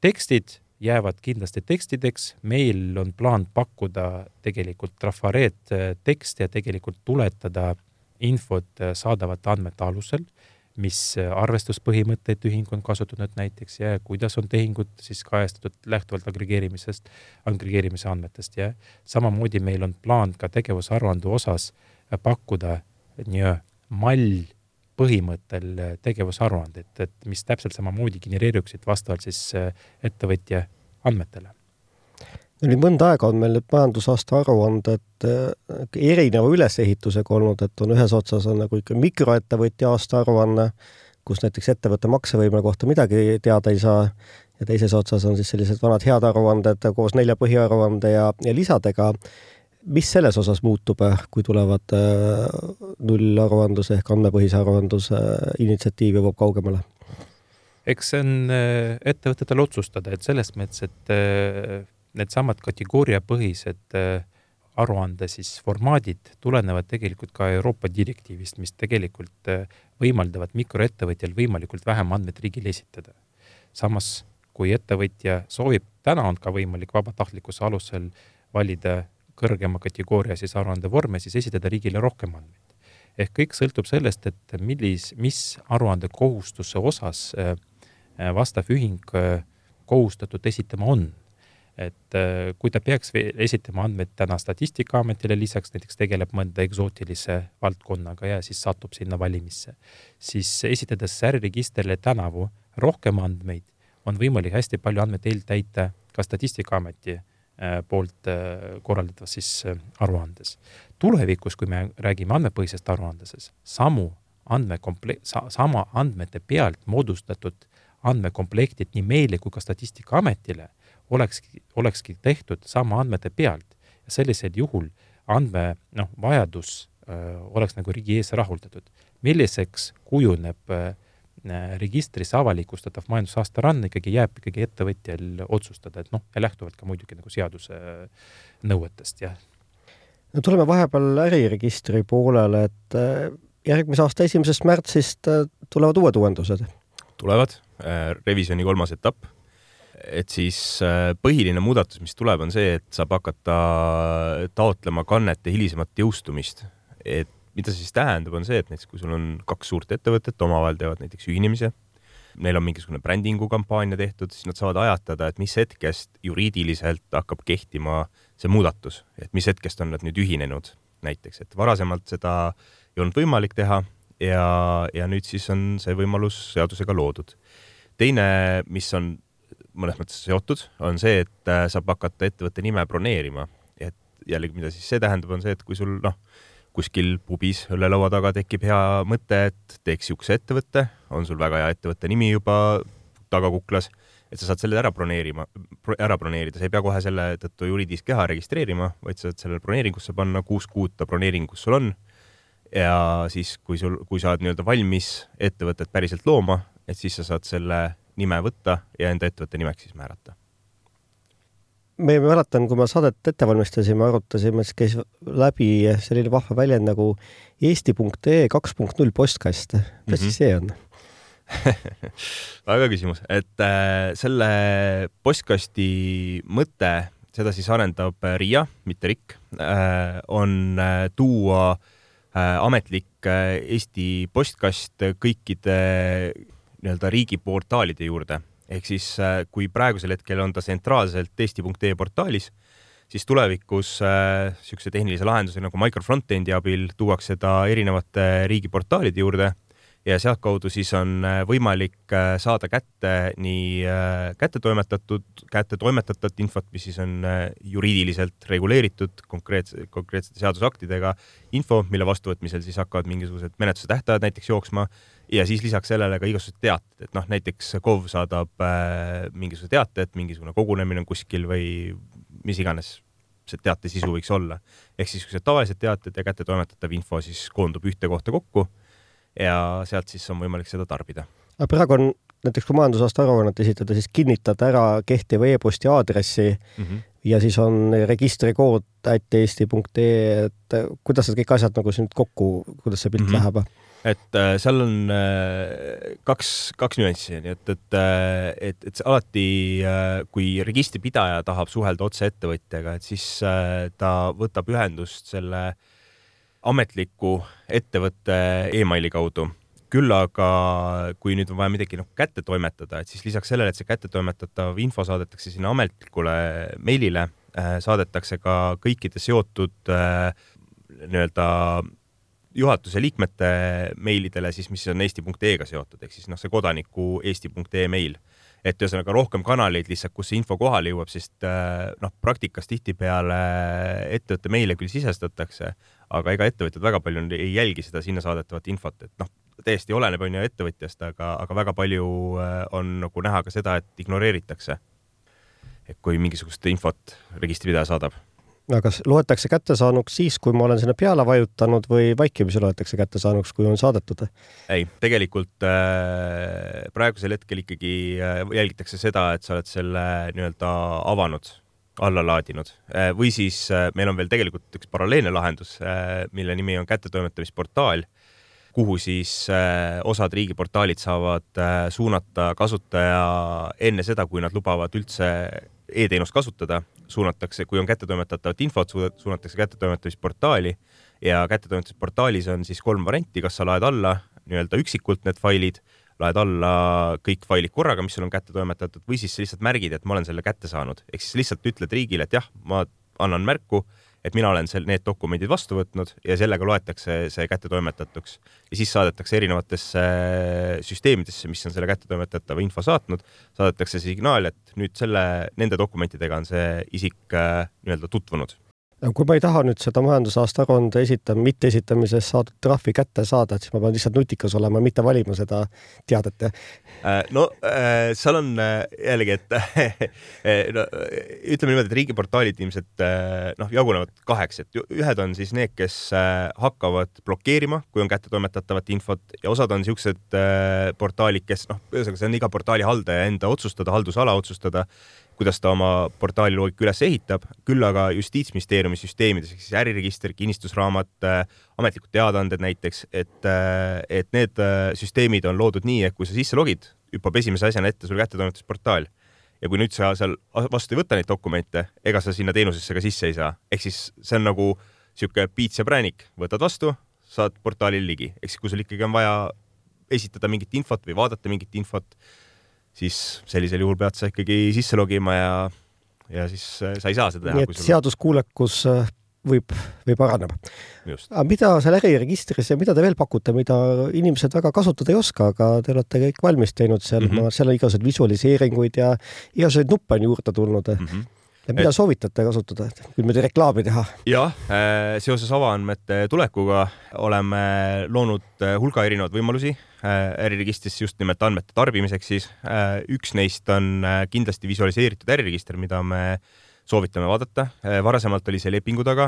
tekstid jäävad kindlasti tekstideks, meil on plaan pakkuda tegelikult trafareet äh, tekste ja tegelikult tuletada infot äh, saadavate andmete alusel mis arvestuspõhimõtteid ühing on kasutanud näiteks ja kuidas on tehingud siis kajastatud lähtuvalt agregeerimisest, agregeerimise andmetest ja samamoodi meil on plaan ka tegevusaruande osas pakkuda nii-öelda mall põhimõttel äh, tegevusaruanded, et mis täpselt samamoodi genereeruksid vastavalt siis ettevõtja andmetele nüüd mõnda aega on meil need majandusaasta aruanded äh, erineva ülesehitusega olnud, et on ühes otsas on nagu ikka mikroettevõtja aastaaruanne, kus näiteks ettevõtte maksevõime kohta midagi teada ei saa ja teises otsas on siis sellised vanad head aruanded koos nelja põhiaruande ja, ja lisadega. Mis selles osas muutub, kui tulevad äh, nullaruandluse ehk andmepõhise aruandluse initsiatiiv jõuab kaugemale? eks see on ettevõtetel otsustada, et selles mõttes, et needsamad kategooriapõhised aruande siis formaadid tulenevad tegelikult ka Euroopa direktiivist, mis tegelikult võimaldavad mikroettevõtjal võimalikult vähem andmeid riigile esitada. samas, kui ettevõtja soovib, täna on ka võimalik vabatahtlikkuse alusel valida kõrgema kategooria siis aruandevorme, siis esitada riigile rohkem andmeid. ehk kõik sõltub sellest, et millis, mis aruandekohustuse osas äh, vastav ühing kohustatud esitama on et äh, kui ta peaks esitama andmeid täna Statistikaametile, lisaks näiteks tegeleb mõnda eksootilise valdkonnaga ja siis satub sinna valimisse, siis esitades äriregistrile tänavu rohkem andmeid, on võimalik hästi palju andmeid eeltäita ka Statistikaameti äh, poolt äh, korraldatavas siis aruandes. tulevikus, kui me räägime andmepõhisest aruandluses, samu andmekomple-, sama andmete pealt moodustatud andmekomplektid nii meile kui ka Statistikaametile olekski, olekski tehtud sama andmete pealt ja sellisel juhul andme noh, vajadus öö, oleks nagu riigi ees rahuldatud. milliseks kujuneb öö, registris avalikustatav majandusaasta rand ikkagi jääb ikkagi ettevõtjal otsustada, et noh, ja lähtuvalt ka muidugi nagu seaduse nõuetest, jah. no tuleme vahepeal äriregistri poolele, et järgmise aasta esimesest märtsist tulevad uued uuendused. tulevad, revisjoni kolmas etapp et siis äh, põhiline muudatus, mis tuleb, on see, et saab hakata taotlema kannete hilisemat jõustumist. et mida see siis tähendab, on see, et näiteks kui sul on kaks suurt ettevõtet, omavahel teevad näiteks ühinemise, neil on mingisugune brändingu kampaania tehtud, siis nad saavad ajatada, et mis hetkest juriidiliselt hakkab kehtima see muudatus, et mis hetkest on nad nüüd ühinenud näiteks, et varasemalt seda ei olnud võimalik teha ja, ja nüüd siis on see võimalus seadusega loodud. teine, mis on mõnes mõttes seotud, on see, et äh, saab hakata ettevõtte nime broneerima. et jällegi, mida siis see tähendab, on see, et kui sul noh, kuskil pubis õllelaua taga tekib hea mõte, et teeks niisuguse ettevõtte, on sul väga hea ettevõtte nimi juba tagakuklas, et sa saad selle ära broneerima, ära broneerida, sa ei pea kohe selle tõttu juriidilist keha registreerima, vaid sa saad sellele broneeringusse panna, kuus kuud ta broneeringus sul on. ja siis, kui sul, kui sa oled nii-öelda valmis ettevõtet päriselt looma, et siis sa saad selle nime võtta ja enda ettevõtte nimeks siis määrata. Me mäletan, kui me saadet ette valmistasime, arutasime, siis käis läbi selline vahva väljend nagu eesti.ee kaks punkt null postkast. mis mm -hmm. siis see on? väga küsimus, et äh, selle postkasti mõte, seda siis arendab RIA, mitte RIK äh,, on äh, tuua äh, ametlik äh, Eesti postkast kõikide nii-öelda riigiportaalide juurde. Ehk siis äh, kui praegusel hetkel on ta tsentraalselt eesti.ee portaalis, siis tulevikus niisuguse äh, tehnilise lahenduse nagu microfrontendi abil tuuakse ta erinevate riigiportaalide juurde ja sealtkaudu siis on äh, võimalik saada kätte nii kättetoimetatud, kätte toimetatud infot, mis siis on juriidiliselt reguleeritud konkreetse, konkreetsete seadusaktidega, info, mille vastuvõtmisel siis hakkavad mingisugused menetluse tähtajad näiteks jooksma ja siis lisaks sellele ka igasugused teated, et noh, näiteks KOV saadab mingisuguse teate, et mingisugune kogunemine on kuskil või mis iganes see teate sisu võiks olla. ehk siis niisugused tavalised teated ja kättetoimetatav info siis koondub ühte kohta kokku ja sealt siis on võimalik seda tarbida. aga praegu on näiteks kui majandusaasta aruannet esitada, siis kinnitada ära kehtiva e-posti aadressi mm -hmm. ja siis on registrikood ätt.eesti.ee, et kuidas need kõik asjad nagu siin kokku, kuidas see pilt mm -hmm. läheb? Et äh, seal on äh, kaks, kaks nüanssi, nii et, et, äh, et, et alati kui registripidaja tahab suhelda otse ettevõtjaga, et siis ta võtab ühendust selle ametliku ettevõtte emaili kaudu. küll aga kui nüüd on vaja midagi noh kätte toimetada, et siis lisaks sellele, et see kättetoimetatav info saadetakse sinna ametlikule meilile, saadetakse ka kõikide seotud nii-öelda juhatuse liikmete meilidele siis, mis on eesti.ee-ga seotud, ehk siis noh, see kodaniku eesti.ee meil et ühesõnaga rohkem kanaleid lihtsalt, kus see info kohale jõuab, sest äh, noh, praktikas tihtipeale ettevõtte meile küll sisestatakse, aga ega ettevõtjad väga palju ei jälgi seda sinna saadetavat infot, et noh, täiesti oleneb, on ju, ettevõtjast, aga, aga väga palju äh, on nagu näha ka seda, et ignoreeritakse. et kui mingisugust infot registripidaja saadab aga loetakse kättesaanuks siis, kui ma olen sinna peale vajutanud või vaikimisi loetakse kättesaanuks, kui on saadetud? ei, tegelikult äh, praegusel hetkel ikkagi äh, jälgitakse seda, et sa oled selle nii-öelda avanud, alla laadinud äh, või siis äh, meil on veel tegelikult üks paralleelne lahendus äh,, mille nimi on kättetoimetamisportaal, kuhu siis äh, osad riigiportaalid saavad äh, suunata kasutaja enne seda, kui nad lubavad üldse e-teenust kasutada, suunatakse, kui on kättetoimetatavat infot, suunatakse kättetoimetamisportaali ja kättetoimetamisportaalis on siis kolm varianti, kas sa laed alla nii-öelda üksikult need failid, laed alla kõik failid korraga, mis sul on kätte toimetatud või siis sa lihtsalt märgid, et ma olen selle kätte saanud, ehk siis lihtsalt ütled riigile, et jah, ma annan märku et mina olen seal need dokumendid vastu võtnud ja sellega loetakse see kättetoimetatuks. Ja siis saadetakse erinevatesse süsteemidesse, mis on selle kättetoimetatava info saatnud, saadetakse signaal, et nüüd selle, nende dokumentidega on see isik äh, nii-öelda tutvunud kui ma ei taha nüüd seda majandusaasta aruande esita-, mitteesitamises saadud trahvi kätte saada, et siis ma pean lihtsalt nutikas olema, mitte valima seda teadet? Äh, no äh, seal on äh, jällegi, et no, ütleme niimoodi, et riigiportaalid ilmselt noh, jagunevad kaheks, et ühed on siis need, kes hakkavad blokeerima, kui on kättetoimetatavat infot ja osad on niisugused portaalid, kes noh, ühesõnaga see on iga portaali haldaja enda otsustada, haldusala otsustada kuidas ta oma portaali loogika üles ehitab, küll aga Justiitsministeeriumi süsteemides ehk siis äriregister, kinnistusraamat, äh, ametlikud teadaanded näiteks, et, äh, et need äh, süsteemid on loodud nii, et kui sa sisse logid, hüppab esimese asjana ette sul kättetoimetusportaal. Ja kui nüüd sa seal vastu ei võta neid dokumente, ega sa sinna teenusesse ka sisse ei saa, ehk siis see on nagu sihuke piits ja präänik, võtad vastu, saad portaalile ligi, ehk siis kui sul ikkagi on vaja esitada mingit infot või vaadata mingit infot siis sellisel juhul pead sa ikkagi sisse logima ja, ja siis äh, sa ei saa seda teha. nii et sul... seaduskuulekus äh, võib, või paraneb. aga mida seal äriregistris ja mida te veel pakute, mida inimesed väga kasutada ei oska, aga te olete kõik valmis teinud seal mm, -hmm. seal on igasuguseid visualiseeringuid ja igasuguseid nuppe on juurde tulnud mm. -hmm ja mida et... soovitate kasutada, et nüüd reklaami teha? jah, äh, seoses avaandmete tulekuga oleme loonud hulga erinevaid võimalusi Äh, äriregistrisse just nimelt andmete tarbimiseks, siis äh, üks neist on äh, kindlasti visualiseeritud äriregister, mida me soovitame vaadata. varasemalt oli see lepingu taga.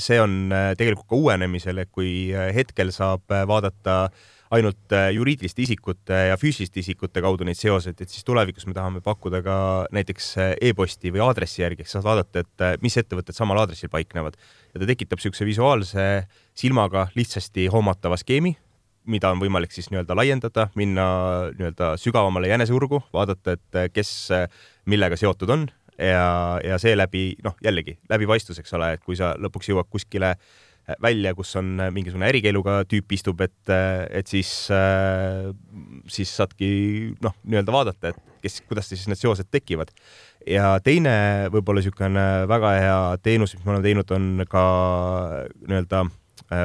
see on tegelikult ka uuenemisel, et kui hetkel saab vaadata ainult juriidiliste isikute ja füüsiliste isikute kaudu neid seoseid, et siis tulevikus me tahame pakkuda ka näiteks e-posti või aadressi järgi, ehk saad vaadata, et mis ettevõtted samal aadressil paiknevad. Ja ta tekitab niisuguse visuaalse silmaga lihtsasti hoomatava skeemi mida on võimalik siis nii-öelda laiendada, minna nii-öelda sügavamale jäneseurgu, vaadata, et kes millega seotud on. Ja, ja seeläbi noh, jällegi läbipaistvus, eks ole, et kui sa lõpuks jõuad kuskile välja, kus on mingisugune ärikeeluga tüüp istub, et, et siis, siis saadki noh, nii-öelda vaadata, et kes, kuidas siis need seosed tekivad. ja teine võib-olla niisugune väga hea teenus, mis me oleme teinud, on ka nii-öelda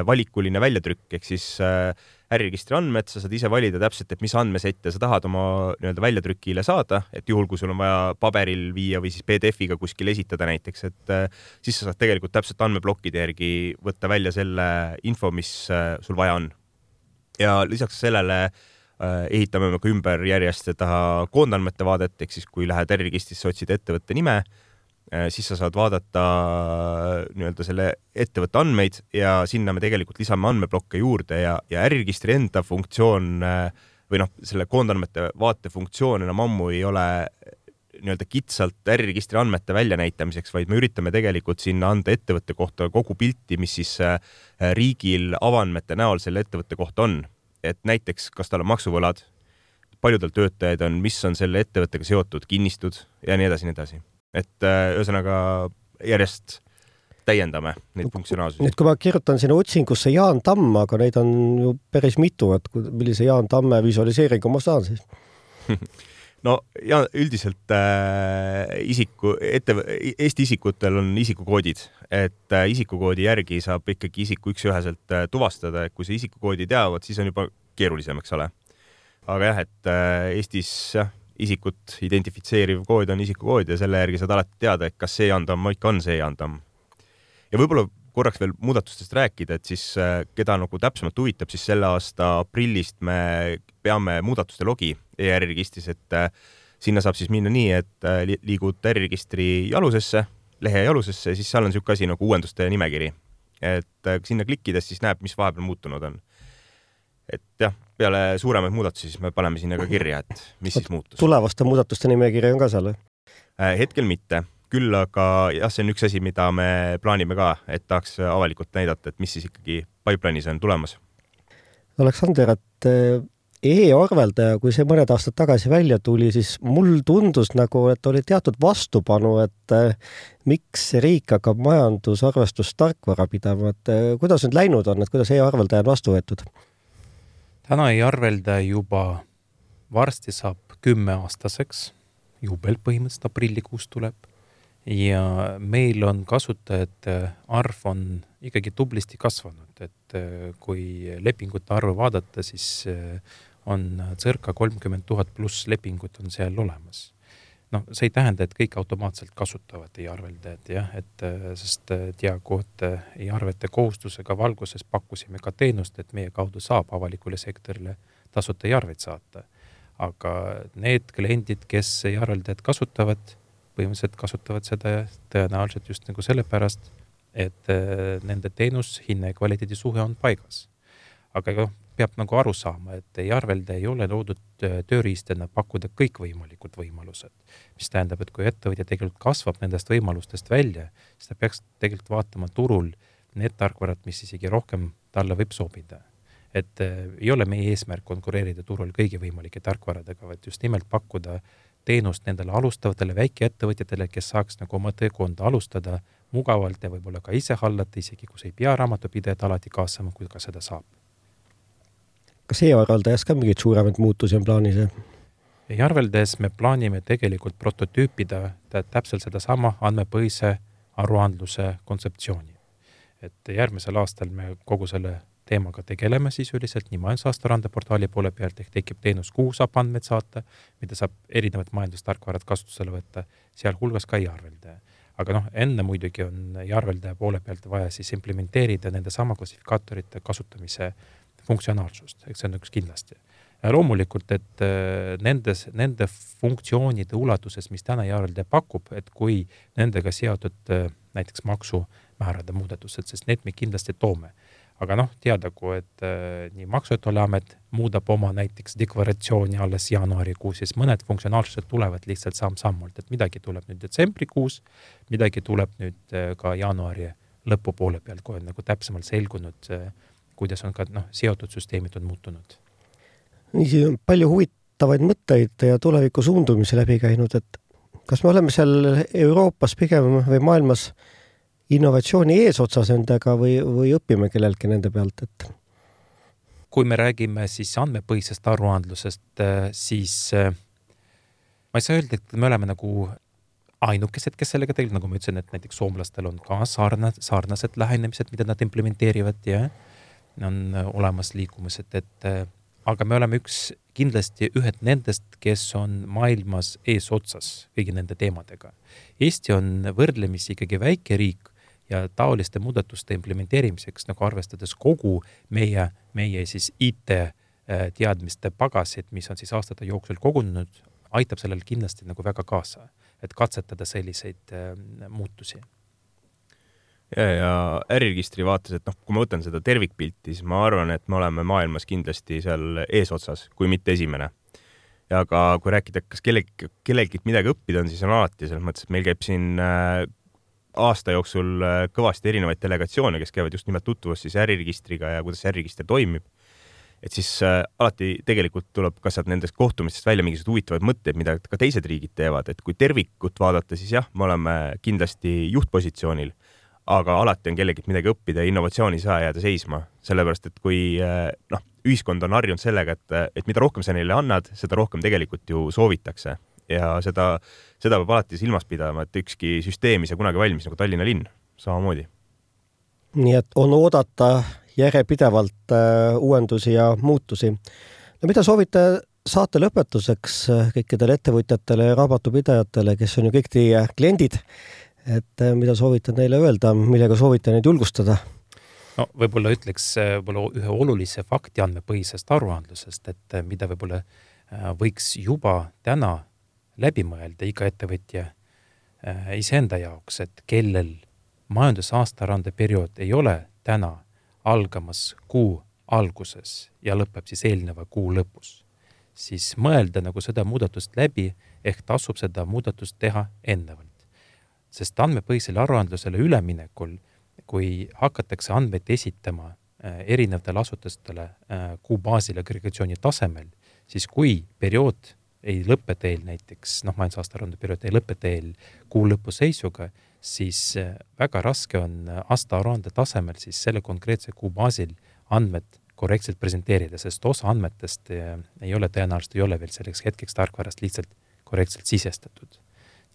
valikuline väljatrükk ehk siis äh, äriregistri andmed, sa saad ise valida täpselt, et mis andmesette sa tahad oma nii-öelda väljatrükile saada, et juhul, kui sul on vaja paberil viia või siis PDF-iga kuskile esitada näiteks, et äh, siis sa saad tegelikult täpselt andmeplokkide järgi võtta välja selle info, mis äh, sul vaja on. ja lisaks sellele äh, ehitame me ka ümber järjest seda koondandmete vaadet, ehk siis kui lähed äriregistrisse, otsid ettevõtte nime siis sa saad vaadata äh, nii-öelda selle ettevõtte andmeid ja sinna me tegelikult lisame andmeplokke juurde ja, ja äriregistri enda funktsioon äh, või noh, selle koondandmete vaate funktsioon enam ammu ei ole nii-öelda kitsalt äriregistri andmete väljanäitamiseks, vaid me üritame tegelikult sinna anda ettevõtte kohta kogu pilti, mis siis riigil avaandmete näol selle ettevõtte kohta on. et näiteks, kas tal on maksuvõlad, palju tal töötajaid on, mis on selle ettevõttega seotud kinnistud ja nii edasi, nii edasi et äh, ühesõnaga järjest täiendame neid funktsionaalsusi. nüüd, kui ma kirjutan sinna otsingusse Jaan Tamm, aga neid on ju päris mitu, et millise Jaan Tamme visualiseeringu ma saan siis no ja üldiselt äh, isiku, ette, Eesti isikutel on isikukoodid, et äh, isikukoodi järgi saab ikkagi isiku üks-üheselt äh, tuvastada, et kui sa isikukoodi teavad, siis on juba keerulisem, eks ole. aga jah, et äh, Eestis jah, isikut identifitseeriv kood on isikukood ja selle järgi saad alati teada, et kas see Jaan Tamm ikka on see Jaan Tamm. ja võib-olla korraks veel muudatustest rääkida, et siis äh, keda nagu täpsemalt huvitab, siis selle aasta aprillist me peame muudatuste logi ERR registris, et äh, sinna saab siis minna nii, et äh, liigud äriregistri jalusesse, lehe jalusesse ja siis seal on niisugune asi nagu uuenduste nimekiri. et sinna klikkides siis näeb, mis vahepeal muutunud on. et jah, peale suuremaid muudatusi, siis me paneme sinna ka kirja, et mis siis muutus. tulevaste muudatuste nimekiri on ka seal või? Äh, hetkel mitte, küll aga jah, see on üks asi, mida me plaanime ka, et tahaks avalikult näidata, et mis siis ikkagi pipeline'is on tulemas. Aleksander, et äh, e-arveldaja, kui see mõned aastad tagasi välja tuli, siis mul tundus nagu, et oli teatud vastupanu, et eh, miks riik hakkab majandusarvestust tarkvara pidama, et kuidas nüüd läinud on, et kuidas e-arveldaja on vastu võetud? Täna ei arvelda juba, varsti saab kümmeaastaseks, juubel põhimõtteliselt aprillikuus tuleb ja meil on kasutajate arv on ikkagi tublisti kasvanud, et äh, kui lepingute arvu vaadata, siis äh, on circa kolmkümmend tuhat pluss lepingut on seal olemas. Noh, see ei tähenda, et kõik automaatselt kasutavad e-arveldajat jah, et sest diakood e-arvete kohustusega valguses pakkusime ka teenust, et meie kaudu saab avalikule sektorile tasuta e-arveid saata. aga need kliendid, kes e-arveldajat kasutavad, põhimõtteliselt kasutavad seda tõenäoliselt just nagu sellepärast, et nende teenus, hinna ja kvaliteedi suhe on paigas. aga noh, peab nagu aru saama, et e-arveldaja ei ole loodud äh, tööriistana pakkuda kõikvõimalikud võimalused. mis tähendab, et kui ettevõtja tegelikult kasvab nendest võimalustest välja, siis ta peaks tegelikult vaatama turul need tarkvarad, mis isegi rohkem talle võib sobida. et äh, ei ole meie eesmärk konkureerida turul kõigi võimalike tarkvaradega, vaid just nimelt pakkuda teenust nendele alustavatele väikeettevõtjatele, kes saaks nagu oma teekonda alustada mugavalt ja võib-olla ka ise hallata, isegi kus ei pea raamatupidajat alati kaasama, kui ka seda saab kas e-arveldajas ka mingeid suuremaid muutusi on plaanis? e-arveldajas me plaanime tegelikult prototüüpida täpselt sedasama andmepõhise aruandluse kontseptsiooni. et järgmisel aastal me kogu selle teemaga tegeleme sisuliselt nii majandusaasta portaali poole pealt ehk tekib teenus, kuhu saab andmeid saata, mida saab erinevad majandustarkvarad kasutusele võtta, sealhulgas ka e-arveldaja. aga noh, enne muidugi on e-arveldaja poole pealt vaja siis implementeerida nende sama klassifikaatorite kasutamise funktsionaalsust, eks see on üks kindlasti. loomulikult, et äh, nendes, nende funktsioonide ulatuses, mis täna e-arveldaja pakub, et kui nendega seotud äh, näiteks maksumäärade muudatused, sest need me kindlasti toome aga noh, teadagu, et äh, nii Maksu- ja Tolliamet muudab oma näiteks deklaratsiooni alles jaanuarikuus, siis mõned funktsionaalsused tulevad lihtsalt samm-sammult, et midagi tuleb nüüd detsembrikuus, midagi tuleb nüüd äh, ka jaanuari lõpupoole pealt, kui on nagu täpsemalt selgunud äh, kuidas on ka noh, seotud süsteemid on muutunud. niiviisi on palju huvitavaid mõtteid ja tuleviku suundumisi läbi käinud, et kas me oleme seal Euroopas pigem või maailmas innovatsiooni eesotsas nendega või, või õpime kelleltki nende pealt, et? kui me räägime siis andmepõhisest aruandlusest, siis äh, ma ei saa öelda, et me oleme nagu ainukesed, kes sellega tegelevad, nagu ma ütlesin, et näiteks soomlastel on ka sarnased, sarnased lähenemised, mida nad implementeerivad ja on äh, olemas liikumised, et äh, aga me oleme üks, kindlasti ühed nendest, kes on maailmas eesotsas kõigi nende teemadega. Eesti on võrdlemisi ikkagi väike riik ja taoliste muudatuste implementeerimiseks nagu arvestades kogu meie, meie siis IT äh, teadmiste pagasit, mis on siis aastate jooksul kogunenud, aitab sellele kindlasti nagu väga kaasa, et katsetada selliseid muutusi ja, ja äriregistri vaates, et noh, kui ma võtan seda tervikpilti, siis ma arvan, et me oleme maailmas kindlasti seal eesotsas, kui mitte esimene. ja ka kui rääkida, kas kellelgi, kellelgi midagi õppida on, siis on alati selles mõttes, et meil käib siin äh, aasta jooksul äh, kõvasti erinevaid delegatsioone, kes käivad just nimelt tutvumas siis äriregistriga ja kuidas äriregister toimib. et siis äh, alati tegelikult tuleb ka sealt nendest kohtumistest välja mingisuguseid huvitavaid mõtteid, mida ka teised riigid teevad, et kui tervikut vaadata, siis jah, me oleme kindlasti juhtpositsioonil aga alati on kellelgi midagi õppida ja innovatsioon ei saa jääda seisma, sellepärast et kui eh, noh, ühiskond on harjunud sellega, et, et mida rohkem sa neile annad, seda rohkem tegelikult ju soovitakse ja seda, seda peab alati silmas pidama, et ükski süsteem ei saa kunagi valmis nagu Tallinna linn samamoodi. nii et on oodata järjepidevalt äh, uuendusi ja muutusi. no mida soovite saate lõpetuseks kõikidele ettevõtjatele ja raamatupidajatele, kes on ju kõik teie kliendid et äh, mida soovitan neile öelda, millega soovitan neid julgustada? no võib-olla ütleks äh, võib-olla ühe olulise fakti andmepõhisest aruandlusest, et äh, mida võib-olla võiks juba täna läbi mõelda iga ettevõtja iseenda jaoks, et kellel majandusaasta periood ei ole täna algamas kuu alguses ja lõpeb siis eelneva kuu lõpus, siis mõelda nagu seda muudatust läbi, ehk tasub seda muudatust teha ennevalt sest andmepõhisele aruandlusele üleminekul, kui hakatakse andmeid esitama äh, erinevatele asutustele äh, kuu baasil agregatsiooni tasemel, siis kui periood ei lõpe teil näiteks, noh, majandusaasta aruande periood ei lõpe teil kuu lõpu seisuga, siis äh, väga raske on aastaaruande tasemel siis selle konkreetse kuu baasil andmed korrektselt presenteerida, sest osa andmetest ei ole tõenäoliselt, ei ole veel selleks hetkeks tarkvarast lihtsalt korrektselt sisestatud.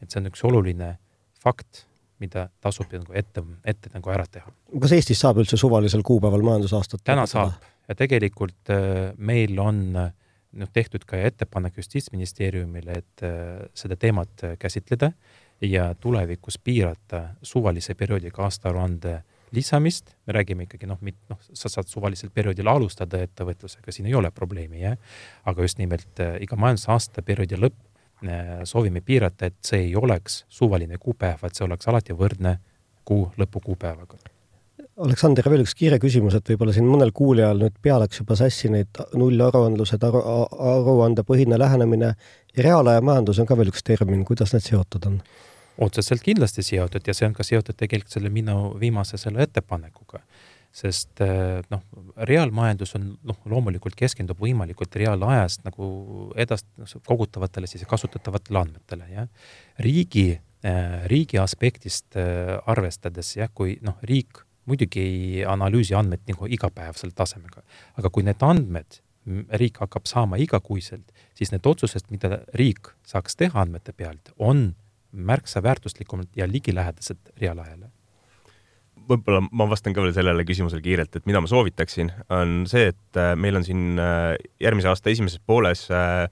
et see on üks oluline äh, fakt, mida tasub nagu ette, ette nagu ära teha. kas Eestis saab üldse suvalisel kuupäeval majandusaastat täna saab ja tegelikult äh, meil on noh, tehtud ka ettepanek Justiitsministeeriumile, et äh, seda teemat käsitleda ja tulevikus piirata suvalise perioodiga aastaaruande lisamist, me räägime ikkagi noh, noh, sa saad suvalisel perioodil alustada ettevõtlusega, siin ei ole probleemi, jah. aga just nimelt äh, iga majandusaasta perioodi lõpp äh, soovime piirata, et see ei oleks suvaline kuupäev, vaid see oleks alati võrdne kuu lõpukuupäevaga. Aleksander, veel üks kiire küsimus, et võib-olla siin mõnel kuulajal nüüd pea läks juba sassi neid nullaruandlused, aru, aruandepõhine lähenemine ja reaalaja majandus on ka veel üks termin, kuidas need seotud on? otseselt kindlasti seotud ja see on ka seotud tegelikult selle minu viimase selle ettepanekuga. Sest eh, noh, reaalmajandus on noh, loomulikult keskendub võimalikult reaalajast nagu edast-, noh, kogutavatele siis kasutatavatele andmetele, jah. riigi, eh, riigi aspektist eh, arvestades jah, kui noh, riik muidugi ei analüüsi andmeid nagu igapäevasel tasemega, aga kui need andmed riik hakkab saama igakuiselt, siis need otsused, mida riik saaks teha andmete pealt, on märksa väärtuslikumad ja ligilähedased reaalajale? Võib-olla ma vastan ka veel sellele küsimusele kiirelt, et mida ma soovitaksin, on see, et äh, meil on siin äh, järgmise aasta esimeses pooles äh,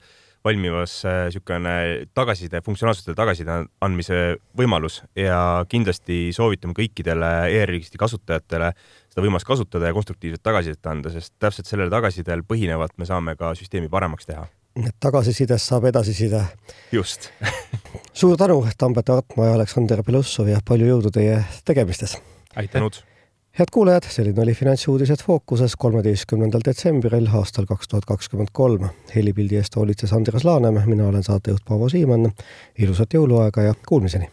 valmimas niisugune tagasiside, funktsionaalsete tagasiside andmise võimalus ja kindlasti soovitame kõikidele e-registri kasutajatele seda võimalust kasutada ja konstruktiivset tagasisidet anda, sest täpselt sellele tagasisidel põhinevalt me saame ka süsteemi paremaks teha et tagasisidest saab edasiside. just suur tänu, Tambet Artmaa ja Aleksander Belussov ja palju jõudu teie tegemistes. Aitäh! head kuulajad, selline oli Finantsuudised fookuses kolmeteistkümnendal detsembril aastal kaks tuhat kakskümmend kolm. helipildi eest hoolitses Andres Laanem, mina olen saatejuht Paavo Siimann. ilusat jõuluaega ja kuulmiseni!